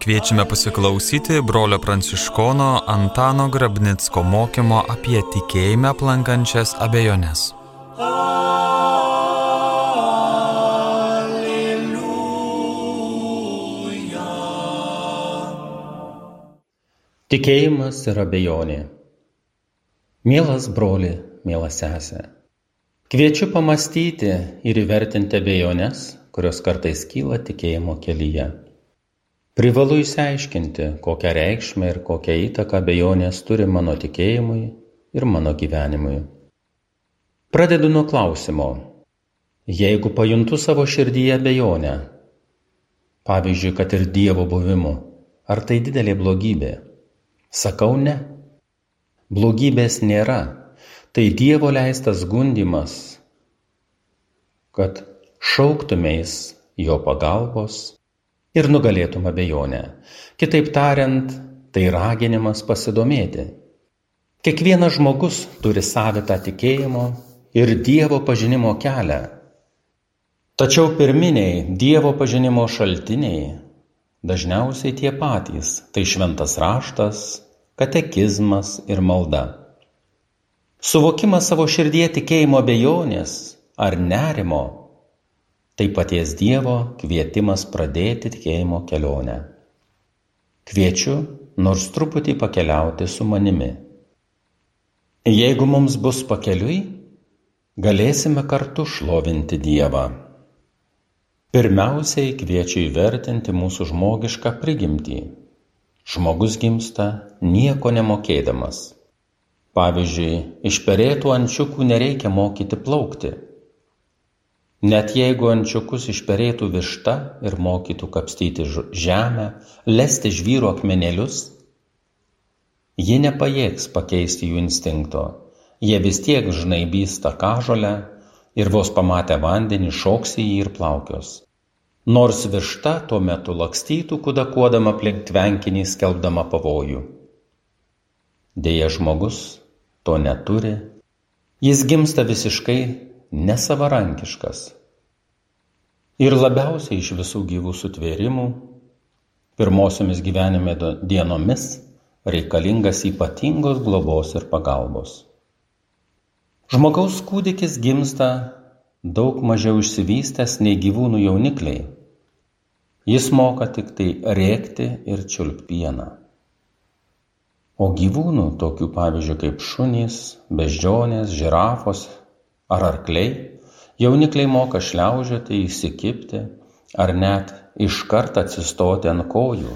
Kviečiame pasiklausyti brolio pranciškono Antano Grabnicko mokymo apie tikėjimą aplankančias abejonės. Tikėjimas ir abejonė. Mielas broli, mielas sesė, kviečiu pamastyti ir įvertinti abejonės, kurios kartais kyla tikėjimo kelyje. Privalu įsiaiškinti, kokią reikšmę ir kokią įtaką abejonės turi mano tikėjimui ir mano gyvenimui. Pradedu nuo klausimo. Jeigu pajuntu savo širdyje abejonę, pavyzdžiui, kad ir Dievo buvimu, ar tai didelė blogybė? Sakau ne. Blogybės nėra. Tai Dievo leistas gundimas, kad šauktumės jo pagalbos ir nugalėtum abejonę. Kitaip tariant, tai raginimas pasidomėti. Kiekvienas žmogus turi savitą tikėjimo ir Dievo pažinimo kelią. Tačiau pirminiai Dievo pažinimo šaltiniai dažniausiai tie patys - tai šventas raštas, katekizmas ir malda. Suvokimas savo širdie tikėjimo abejonės ar nerimo - tai paties Dievo kvietimas pradėti tikėjimo kelionę. Kviečiu nors truputį pakeliauti su manimi. Jeigu mums bus pakeliui, galėsime kartu šlovinti Dievą. Pirmiausiai kviečiu įvertinti mūsų žmogišką prigimtį. Žmogus gimsta nieko nemokėdamas. Pavyzdžiui, iš perėtų ančiukų nereikia mokyti plaukti. Net jeigu ančiukus išperėtų višta ir mokytų kapstyti žemę, lesti žvyro akmenėlius, ji nepajėgs pakeisti jų instinkto. Jie vis tiek žnaibys tą kažolę ir vos pamatę vandenį šoks į jį ir plaukios. Nors višta tuo metu lakstytų kudakuodama aplink tvenkinį skelbdama pavojų. Deja žmogus to neturi, jis gimsta visiškai nesavarankiškas. Ir labiausiai iš visų gyvų sutvėrimų, pirmosiomis gyvenime dienomis reikalingas ypatingos globos ir pagalbos. Žmogaus kūdikis gimsta daug mažiau išsivystęs nei gyvūnų jaunikliai. Jis moka tik tai rėkti ir čiulpti pieną. O gyvūnų, tokių pavyzdžiui kaip šunys, beždžionės, žirafos ar arkliai, jaunikliai moka šliaužioti, įsikipti ar net iškart atsistoti ant kojų.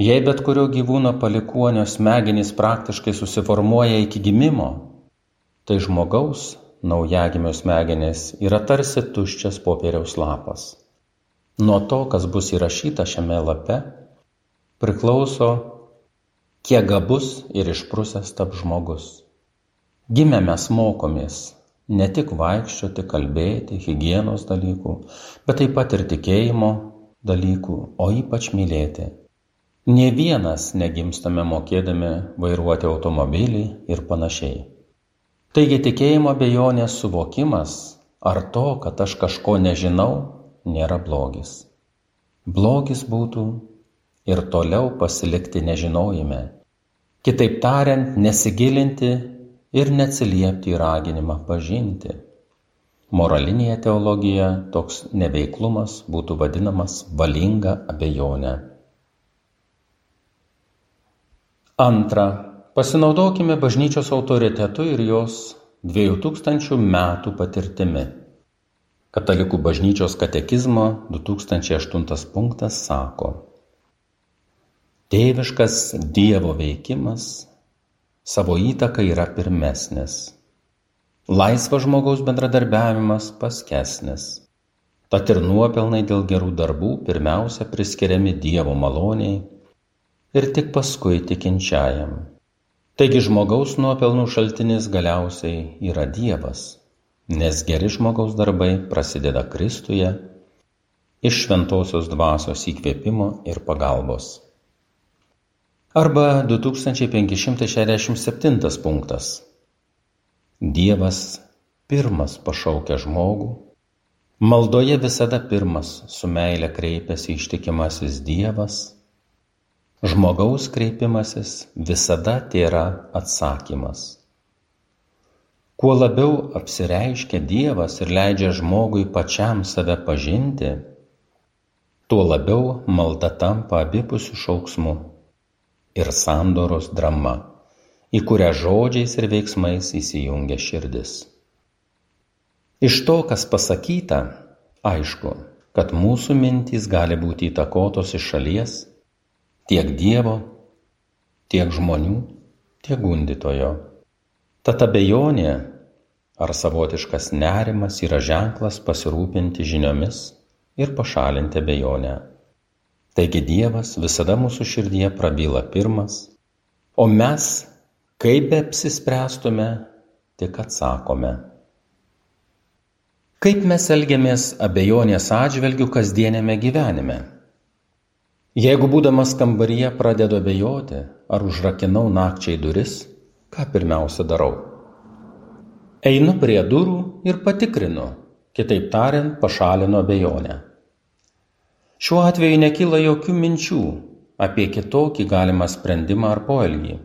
Jei bet kurio gyvūno palikuonio smegenys praktiškai susiformuoja iki gimimo, tai žmogaus naujagimio smegenys yra tarsi tuščias popieriaus lapas. Nuo to, kas bus įrašyta šiame lape, priklauso, kiek gabus ir išprusęs tap žmogus. Gimę mes mokomės ne tik vaikščioti, kalbėti, hygienos dalykų, bet taip pat ir tikėjimo dalykų, o ypač mylėti. Ne vienas negimstame mokėdami vairuoti automobilį ir panašiai. Taigi tikėjimo bejonės suvokimas ar to, kad aš kažko nežinau, nėra blogis. Blogis būtų ir toliau pasilikti nežinojime. Kitaip tariant, nesigilinti ir neatsiliepti į raginimą pažinti. Moralinėje teologijoje toks neveiklumas būtų vadinamas valinga abejonė. Antra, pasinaudokime bažnyčios autoritetu ir jos dviejų tūkstančių metų patirtimi. Katalikų bažnyčios katekizmo 2008 punktas sako, Tėviškas Dievo veikimas savo įtaka yra pirmesnis, laisvas žmogaus bendradarbiavimas paskesnis, tad ir nuopelnai dėl gerų darbų pirmiausia priskiriami Dievo maloniai ir tik paskui tikinčiajam. Taigi žmogaus nuopelnų šaltinis galiausiai yra Dievas, nes geri žmogaus darbai prasideda Kristuje iš šventosios dvasios įkvėpimo ir pagalbos. Arba 2567 punktas. Dievas pirmas pašaukia žmogų, maldoje visada pirmas su meile kreipiasi ištikimasis Dievas, žmogaus kreipimasis visada tėra atsakymas. Kuo labiau apsireiškia Dievas ir leidžia žmogui pačiam save pažinti, tuo labiau malda tampa abipusių šauksmų ir sandoros drama, į kurią žodžiais ir veiksmais įsijungia širdis. Iš to, kas pasakyta, aišku, kad mūsų mintys gali būti įtakotos iš šalies tiek Dievo, tiek žmonių, tiek gundytojo. Tad abejonė ar savotiškas nerimas yra ženklas pasirūpinti žiniomis ir pašalinti abejonę. Taigi Dievas visada mūsų širdyje prabyla pirmas, o mes, kaip be apsispręstume, tik atsakome. Kaip mes elgiamės abejonės atžvelgių kasdienėme gyvenime? Jeigu būdamas kambaryje pradedu abejoti, ar užrakinau nakčiai duris, ką pirmiausia darau? Einu prie durų ir patikrinu, kitaip tariant, pašalinu abejonę. Šiuo atveju nekyla jokių minčių apie kitokį galimą sprendimą ar poelgį.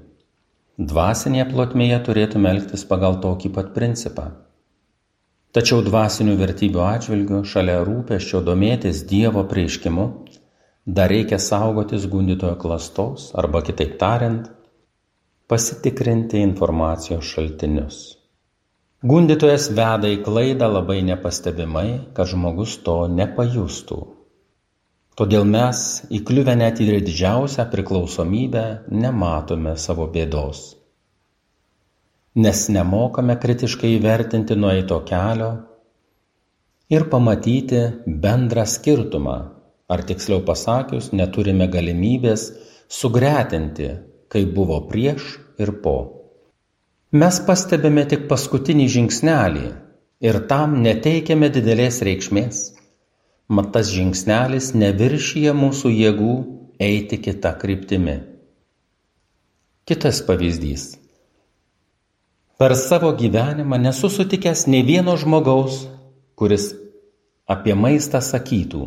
Dvasinėje plotmėje turėtume elgtis pagal tokį pat principą. Tačiau dvasinių vertybių atžvilgiu šalia rūpesčio domėtis Dievo prieiškimu dar reikia saugotis gundytojo klastos arba kitaip tariant, pasitikrinti informacijos šaltinius. Gundytojas veda į klaidą labai nepastebimai, kad žmogus to nepajustų. Todėl mes, įkliuvę net į didžiausią priklausomybę, nematome savo bėdos nes nemokame kritiškai įvertinti nueito kelio ir pamatyti bendrą skirtumą, ar tiksliau pasakius, neturime galimybės sugretinti, kaip buvo prieš ir po. Mes pastebime tik paskutinį žingsnelį ir tam neteikiame didelės reikšmės. Mat tas žingsnelis neviršyje mūsų jėgų eiti kitą kryptimį. Kitas pavyzdys. Per savo gyvenimą nesu sutikęs nei vieno žmogaus, kuris apie maistą sakytų,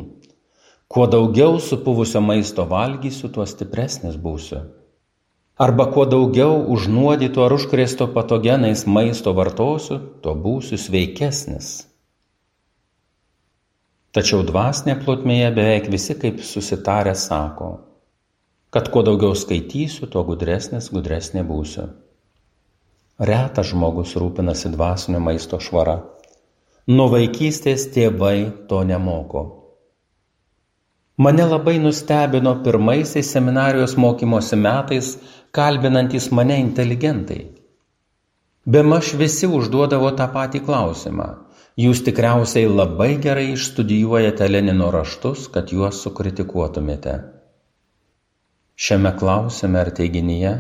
kuo daugiau supuvusio maisto valgysiu, tuo stipresnis būsiu. Arba kuo daugiau užnuodytų ar užkrėsto patogenais maisto vartosiu, tuo būsiu sveikesnis. Tačiau dvasinė plotmėje beveik visi kaip susitarę sako, kad kuo daugiau skaitysiu, tuo gudresnis, gudresnė būsiu. Retas žmogus rūpinasi dvasinio maisto švara. Nuo vaikystės tėvai to nemoko. Mane labai nustebino pirmaisiais seminarijos mokymosi metais kalbinantys mane inteligentai. Bemaž visi užduodavo tą patį klausimą. Jūs tikriausiai labai gerai išstudijuojate Lenino raštus, kad juos sukritikuotumėte. Šiame klausime ar teiginyje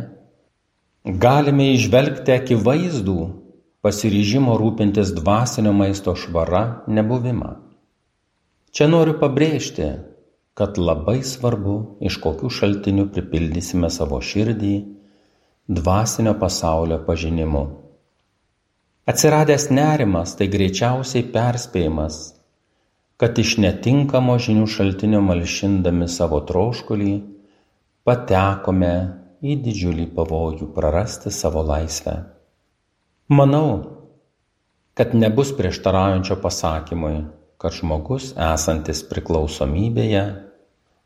galime įžvelgti akivaizdų pasiryžimo rūpintis dvasinio maisto švara nebuvimą. Čia noriu pabrėžti, kad labai svarbu, iš kokių šaltinių pripildysime savo širdį dvasinio pasaulio pažinimu. Atsiradęs nerimas tai greičiausiai perspėjimas, kad iš netinkamo žinių šaltinio malšindami savo troškulį patekome į didžiulį pavojų prarasti savo laisvę. Manau, kad nebus prieštaraujančio pasakymui, kad žmogus esantis priklausomybėje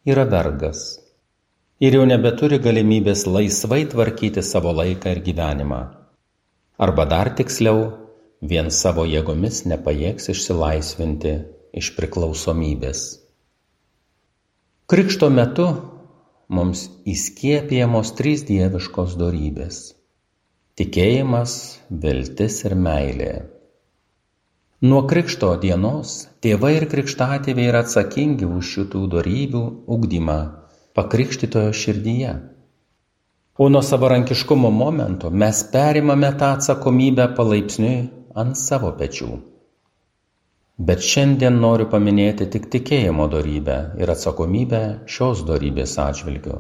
yra vergas ir jau nebeturi galimybės laisvai tvarkyti savo laiką ir gyvenimą. Arba dar tiksliau, vien savo jėgomis nepajėgs išsilaisvinti iš priklausomybės. Krikšto metu mums įskiepijamos trys dieviškos dorybės - tikėjimas, viltis ir meilė. Nuo krikšto dienos tėvai ir krikštatėviai yra atsakingi už šitų dorybių ugdymą pakrikštitojo širdyje. O nuo savarankiškumo momento mes perimame tą atsakomybę palaipsniui ant savo pečių. bet šiandien noriu paminėti tik tikėjimo darybę ir atsakomybę šios darybės atžvilgiu.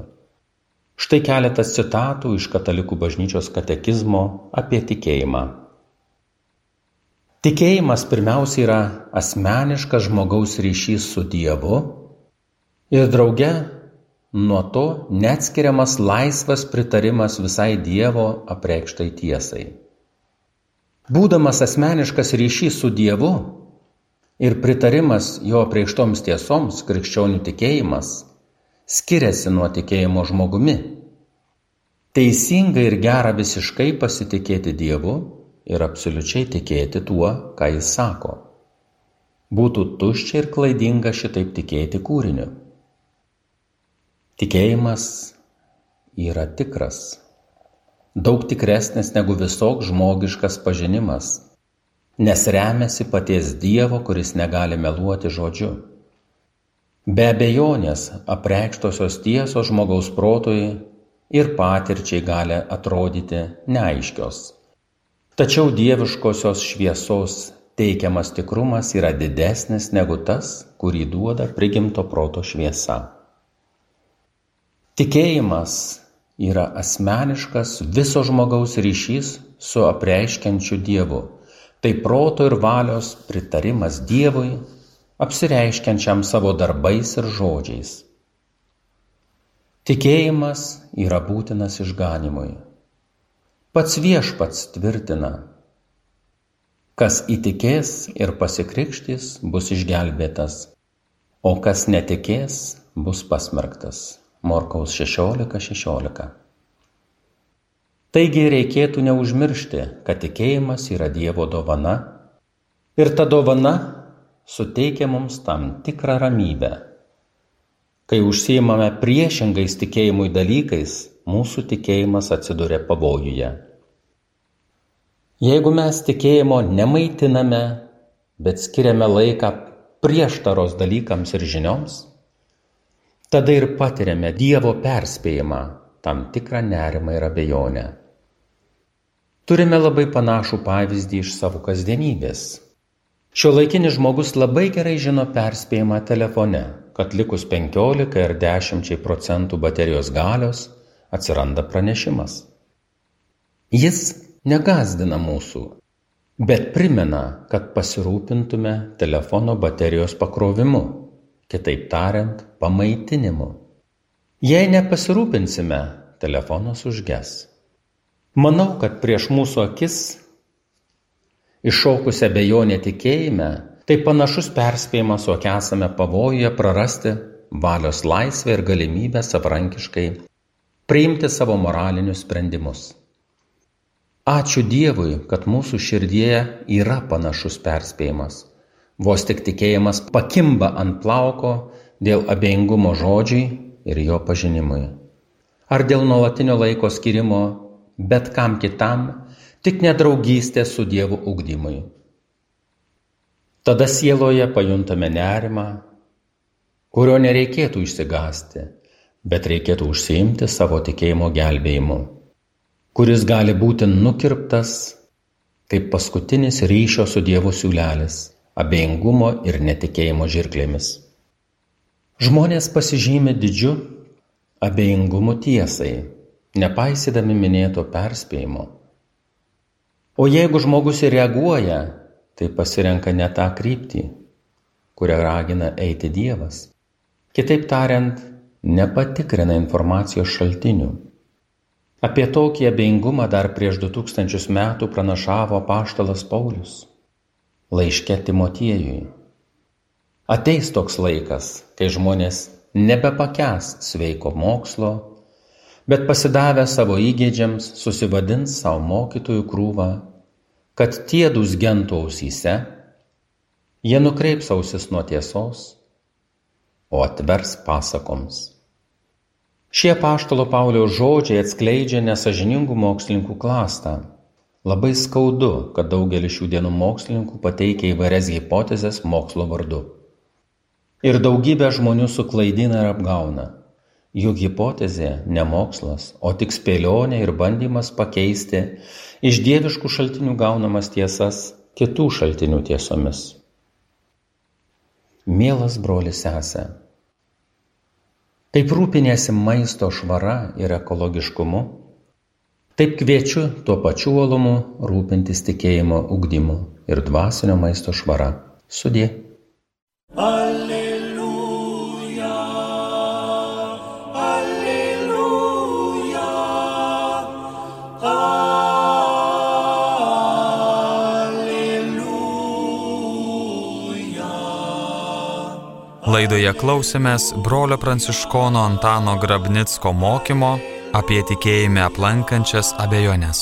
Štai keletas citatų iš Katalikų bažnyčios katekizmo apie tikėjimą. Tikėjimas pirmiausia yra asmeniškas žmogaus ryšys su Dievu ir drauge nuo to neatskiriamas laisvas pritarimas visai Dievo apreikštai tiesai. Būdamas asmeniškas ryšys su Dievu ir pritarimas jo apreikštoms tiesoms, krikščionių tikėjimas skiriasi nuo tikėjimo žmogumi. Teisinga ir gera visiškai pasitikėti Dievu ir absoliučiai tikėti tuo, ką jis sako. Būtų tuščia ir klaidinga šitaip tikėti kūriniu. Tikėjimas yra tikras, daug tikresnis negu visoks žmogiškas pažinimas, nes remiasi paties Dievo, kuris negali meluoti žodžiu. Be abejonės apreikštosios tiesos žmogaus protui ir patirčiai gali atrodyti neaiškios tačiau dieviškosios šviesos teikiamas tikrumas yra didesnis negu tas, kurį duoda prigimto proto šviesa. Tikėjimas yra asmeniškas viso žmogaus ryšys su apreiškiančiu Dievu. Tai proto ir valios pritarimas Dievui, apsireiškiančiam savo darbais ir žodžiais. Tikėjimas yra būtinas išganimui. Pats viešpats tvirtina, kas įtikės ir pasikrikštys bus išgelbėtas, o kas netikės bus pasmerktas. Morkaus 16.16. 16. Taigi reikėtų neužmiršti, kad tikėjimas yra Dievo dovana ir ta dovana suteikia mums tam tikrą ramybę. Kai užsiimame priešingais tikėjimui dalykais, mūsų tikėjimas atsiduria pavojuje. Jeigu mes tikėjimo nemaitiname, bet skiriame laiką prieštaros dalykams ir žinioms, tada ir patiriame Dievo perspėjimą, tam tikrą nerimą ir abejonę. Turime labai panašų pavyzdį iš savo kasdienybės. Šio laikinis žmogus labai gerai žino perspėjimą telefone, kad likus 15 ar 10 procentų baterijos galios atsiranda pranešimas. Jis negazdina mūsų, bet primena, kad pasirūpintume telefono baterijos pakrovimu, kitaip tariant, pamaitinimu. Jei nepasirūpinsime, telefonas užges. Manau, kad prieš mūsų akis iššaukusią bejonę tikėjime, tai panašus perspėjimas, jog esame pavojuje prarasti valios laisvę ir galimybę savarankiškai priimti savo moralinius sprendimus. Ačiū Dievui, kad mūsų širdėje yra panašus perspėjimas. Vos tik tikėjimas pakimba ant plauko dėl abejingumo žodžiai ir jo pažinimui. Ar dėl nuolatinio laiko skirimo bet kam kitam, tik nedraugystė su Dievu ugdymui. Tada sieloje pajuntame nerimą, kurio nereikėtų išsigasti, bet reikėtų užsiimti savo tikėjimo gelbėjimu kuris gali būti nukirptas kaip paskutinis ryšio su Dievu siūlelis, abejingumo ir netikėjimo žirklėmis. Žmonės pasižymė didžiu abejingumu tiesai, nepaisydami minėto perspėjimo. O jeigu žmogus ir reaguoja, tai pasirenka ne tą kryptį, kurią ragina eiti Dievas. Kitaip tariant, nepatikrina informacijos šaltinių Apie tokį abejingumą dar prieš du tūkstančius metų pranašavo paštalas Paulius laiške Timotiejui. Ateis toks laikas, kai žmonės nebepakęs sveiko mokslo, bet pasidavę savo įgėdžiams susivadins savo mokytojų krūvą, kad tie dusgentų ausyse, jie nukreips ausis nuo tiesos, o atvers pasakoms. Šie paštalo Pauliaus žodžiai atskleidžia nesažiningų mokslininkų klastą. Labai skaudu, kad daugelis šių dienų mokslininkų pateikia įvairias hipotezes mokslo vardu. Ir daugybė žmonių suklaidina ir apgauna. Juk hipotezė ne mokslas, o tik spėlionė ir bandymas pakeisti iš dieviškų šaltinių gaunamas tiesas kitų šaltinių tiesomis. Mielas brolis sesė, kaip rūpinėsi maisto švara ir ekologiškumu, taip kviečiu tuo pačiu uolumu rūpintis tikėjimo ugdymu ir dvasinio maisto švara. Sudė. Alleluja. Laidoje klausėmės brolio pranciškono Antano Grabnicko mokymo apie tikėjime aplankančias abejonės.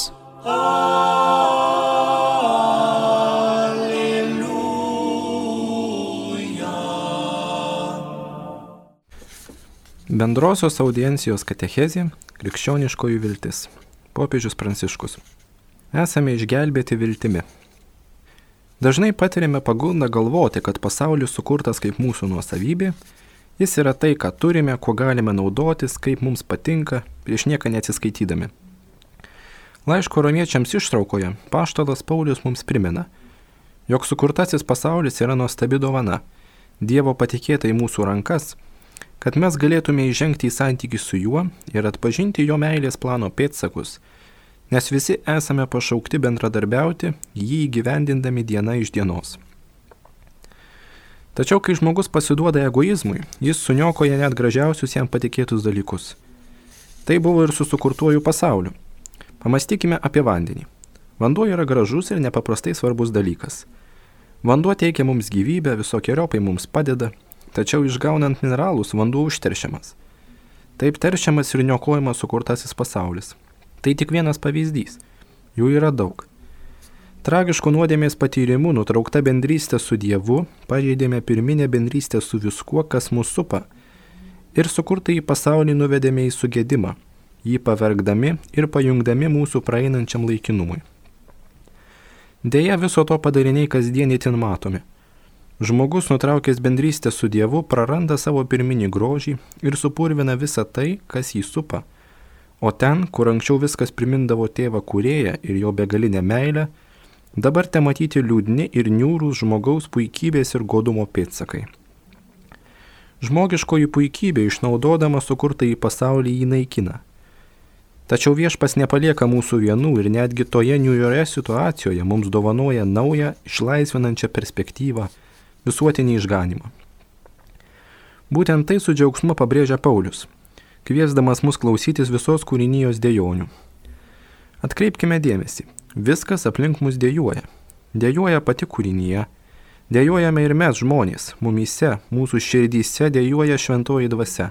Bendrosios audiencijos katechezė - krikščioniškoji viltis. Popiežius Pranciškus. Esame išgelbėti viltimi. Dažnai patiriame pagundą galvoti, kad pasaulis sukurtas kaip mūsų nuosavybė, jis yra tai, ką turime, kuo galime naudotis, kaip mums patinka, prieš nieką neatsiskaitydami. Laiško romiečiams ištraukoje paštalas Paulius mums primena, jog sukurtasis pasaulis yra nuostabi dovana, Dievo patikėta į mūsų rankas, kad mes galėtume įžengti į santykį su juo ir atpažinti jo meilės plano pėtsakus, nes visi esame pašaukti bendradarbiauti, jį įgyvendindami diena iš dienos. Tačiau, kai žmogus pasiduoda egoizmui, jis suniokoja net gražiausius jam patikėtus dalykus. Tai buvo ir su sukurtuoju pasauliu. Pamastykime apie vandenį. Vanduo yra gražus ir nepaprastai svarbus dalykas. Vanduo teikia mums gyvybę, visokiojopai mums padeda, tačiau išgaunant mineralus vanduo užteršiamas. Taip teršiamas ir niokojamas sukurtasis pasaulis. Tai tik vienas pavyzdys. Jų yra daug. Tragiškų nuodėmės patyrimų nutraukta bendrystė su Dievu, pažeidėme pirminę bendrystę su viskuo, kas mūsų supa. Ir sukurtą į pasaulį nuvedėme į sugėdimą, jį pavergdami ir pajungdami mūsų praeinančiam laikinumui. Deja, viso to padariniai kasdien itin matomi. Žmogus nutraukęs bendrystę su Dievu praranda savo pirminį grožį ir supurvina visą tai, kas jį supa. O ten, kur anksčiau viskas primindavo tėvą kurėją ir jo begalinę meilę, dabar te matyti liūdni ir niūrūs žmogaus puikybės ir godumo pėtsakai. Žmogiškoji puikybė išnaudodama sukurtą į pasaulį jį naikina. Tačiau viešpas nepalieka mūsų vienų ir netgi toje niūrioje situacijoje mums dovanoja naują, išlaisvinančią perspektyvą - visuotinį išganimą. Būtent tai su džiaugsmu pabrėžia Paulius, kviesdamas mus klausytis visos kūrinijos dėjonių. Atkreipkime dėmesį, viskas aplink mus dėjoja. Dėjoja pati kūrinyje, dėjojame ir mes žmonės, mumyse, mūsų širdyse dėjoja šventoji dvasia.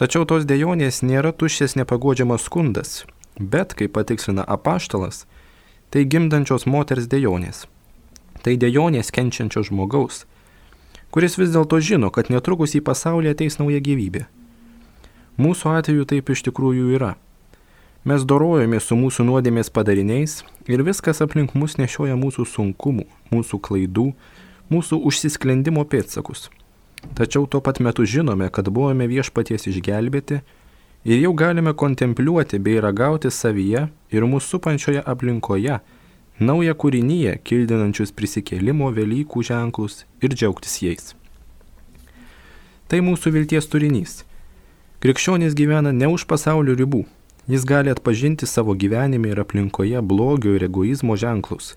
Tačiau tos dėjonės nėra tuščias nepagodžiamas skundas, bet, kaip patikslina apaštalas, tai gimdančios moters dėjonės. Tai dėjonės kenčiančio žmogaus, kuris vis dėlto žino, kad netrukus į pasaulį ateis nauja gyvybė. Mūsų atveju taip iš tikrųjų yra. Mes dorojame su mūsų nuodėmės padariniais ir viskas aplink mus nešioja mūsų sunkumų, mūsų klaidų, mūsų užsisklendimo pėtsakus. Tačiau tuo pat metu žinome, kad buvome viešpaties išgelbėti ir jau galime kontempliuoti bei ragauti savyje ir mūsų supančioje aplinkoje naują kūrinyje, kildinančius prisikėlimo Velykų ženklus ir džiaugtis jais. Tai mūsų vilties turinys. Krikščionis gyvena ne už pasaulio ribų. Jis gali atpažinti savo gyvenime ir aplinkoje blogio ir egoizmo ženklus.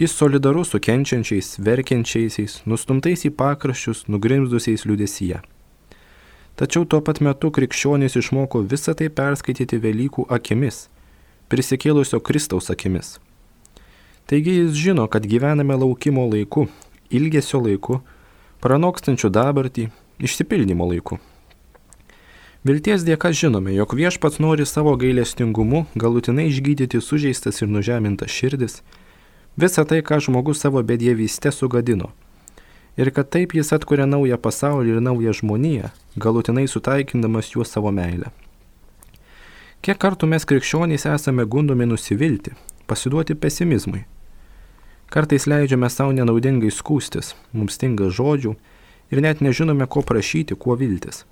Jis solidarus su kenčiančiais, verkiančiaisiais, nustumtais į pakraščius, nugrimzdusiais liudesyje. Tačiau tuo pat metu krikščionis išmoko visą tai perskaityti Velykų akimis, prisikėlusio Kristaus akimis. Taigi jis žino, kad gyvename laukimo laiku, ilgesio laiku, pranokstančių dabartį, išsipildymo laiku. Vilties dėka žinome, jog viešpats nori savo gailestingumu galutinai išgydyti sužeistas ir nužemintas širdis, visą tai, ką žmogus savo bedievyste sugadino. Ir kad taip jis atkuria naują pasaulį ir naują žmoniją, galutinai sutaikindamas juos savo meilę. Kiek kartų mes krikščionys esame gundomi nusivilti, pasiduoti pesimizmui. Kartais leidžiame savo nenaudingai skūstis, mums stinga žodžių ir net nežinome, ko prašyti, kuo viltis.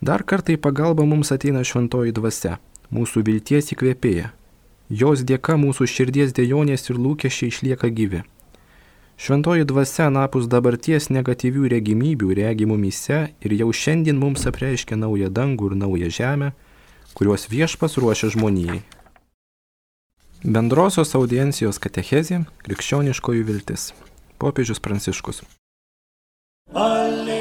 Dar kartą į pagalbą mums ateina šventoji dvasia, mūsų vilties įkvėpėja. Jos dėka mūsų širdies dėjonės ir lūkesčiai išlieka gyvi. Šventoji dvasia anapus dabarties negatyvių regimybių regimų mise ir jau šiandien mums apreiškia naują dangų ir naują žemę, kuriuos viešpas ruošia žmonijai. Bendrosios audiencijos katechezė - krikščioniškoji viltis. Popiežius Pranciškus. Alleluia.